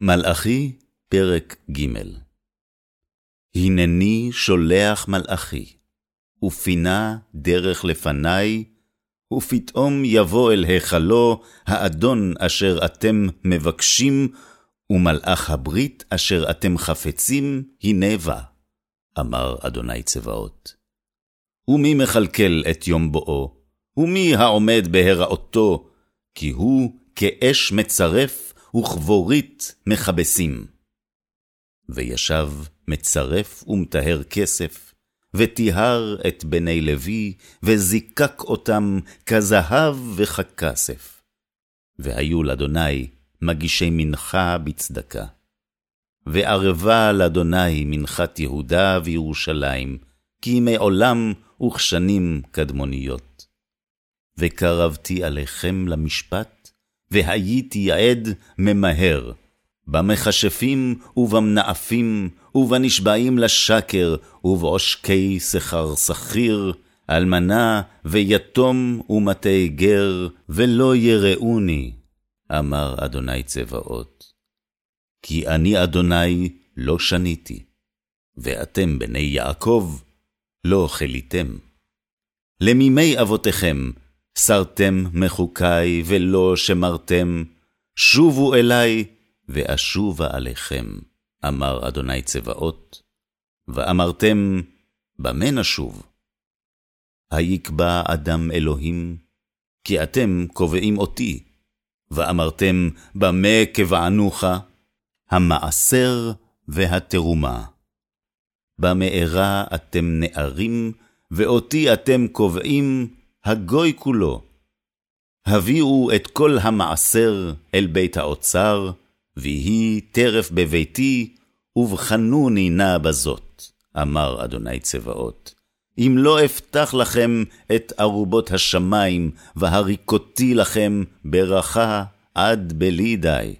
מלאכי, פרק ג' הנני שולח מלאכי, ופינה דרך לפני, ופתאום יבוא אל היכלו האדון אשר אתם מבקשים, ומלאך הברית אשר אתם חפצים, הנה בא, אמר אדוני צבאות. ומי מכלכל את יום בואו? ומי העומד בהיראותו? כי הוא כאש מצרף, וכבורית מכבסים. וישב מצרף ומטהר כסף, וטיהר את בני לוי, וזיקק אותם כזהב וככסף. והיו לאדוני מגישי מנחה בצדקה. וערבה לאדוני מנחת יהודה וירושלים, כי מעולם וכשנים קדמוניות. וקרבתי עליכם למשפט, והייתי עד ממהר, במכשפים ובמנאפים, ובנשבעים לשקר, ובעושקי שכר שכיר, אלמנה ויתום ומטה גר, ולא יראוני, אמר אדוני צבאות. כי אני אדוני לא שניתי, ואתם בני יעקב לא חליתם. למימי אבותיכם סרתם מחוקי ולא שמרתם, שובו אלי, ואשובה עליכם, אמר אדוני צבאות. ואמרתם, במה נשוב? היקבע אדם אלוהים, כי אתם קובעים אותי. ואמרתם, במה קבענוך? המעשר והתרומה. במארה אתם נערים, ואותי אתם קובעים הגוי כולו. הביאו את כל המעשר אל בית האוצר, ויהי טרף בביתי, ובחנוני נא בזאת, אמר אדוני צבאות. אם לא אפתח לכם את ארובות השמיים, והריקותי לכם ברכה עד בלי די.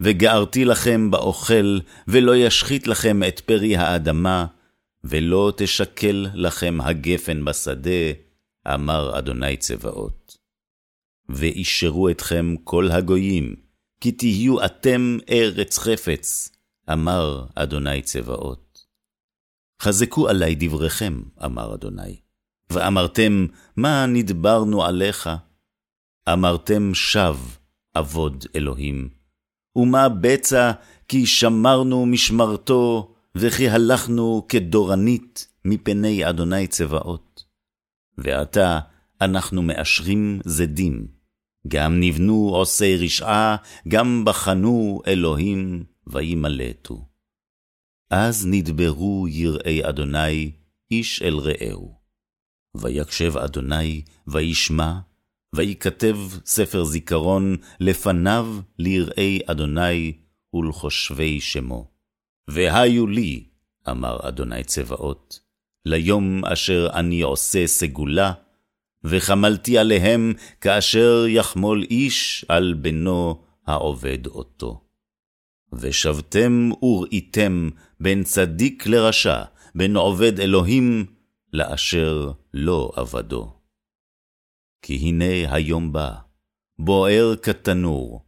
וגערתי לכם באוכל, ולא ישחית לכם את פרי האדמה, ולא תשקל לכם הגפן בשדה, אמר אדוני צבאות. ואישרו אתכם כל הגויים, כי תהיו אתם ארץ חפץ, אמר אדוני צבאות. חזקו עלי דבריכם, אמר אדוני, ואמרתם, מה נדברנו עליך? אמרתם שב, אבוד אלוהים, ומה בצע כי שמרנו משמרתו, וכי הלכנו כדורנית מפני אדוני צבאות. ועתה אנחנו מאשרים זדים. גם נבנו עושי רשעה, גם בחנו אלוהים, וימלטו. אז נדברו יראי אדוני, איש אל רעהו. ויקשב אדוני, וישמע, ויכתב ספר זיכרון לפניו ליראי אדוני ולחושבי שמו. והיו לי, אמר אדוני צבאות, ליום אשר אני עושה סגולה, וחמלתי עליהם כאשר יחמול איש על בנו העובד אותו. ושבתם וראיתם בין צדיק לרשע, בין עובד אלוהים לאשר לא עבדו. כי הנה היום בא, בוער כתנור,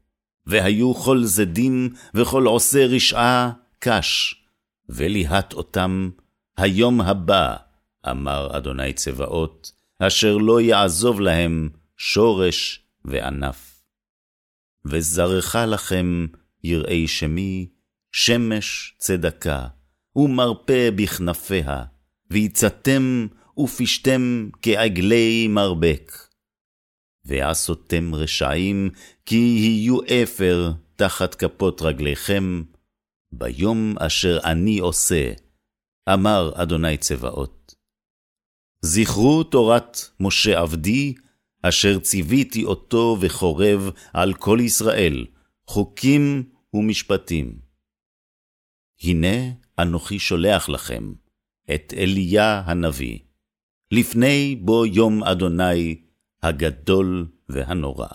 והיו כל זדים וכל עושה רשעה קש, וליהט אותם היום הבא, אמר אדוני צבאות, אשר לא יעזוב להם שורש וענף. וזרחה לכם, יראי שמי, שמש צדקה, ומרפא בכנפיה, ויצאתם ופשתם כעגלי מרבק. ועשותם רשעים, כי יהיו אפר תחת כפות רגליכם, ביום אשר אני עושה, אמר אדוני צבאות. זכרו תורת משה עבדי, אשר ציוויתי אותו וחורב על כל ישראל, חוקים ומשפטים. הנה אנוכי שולח לכם את אליה הנביא, לפני בו יום אדוני הגדול והנורא.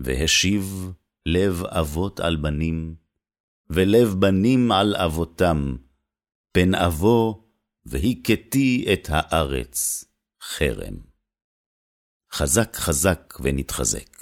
והשיב לב אבות על בנים, ולב בנים על אבותם, פן אבוא, והכיתי את הארץ חרם. חזק חזק ונתחזק.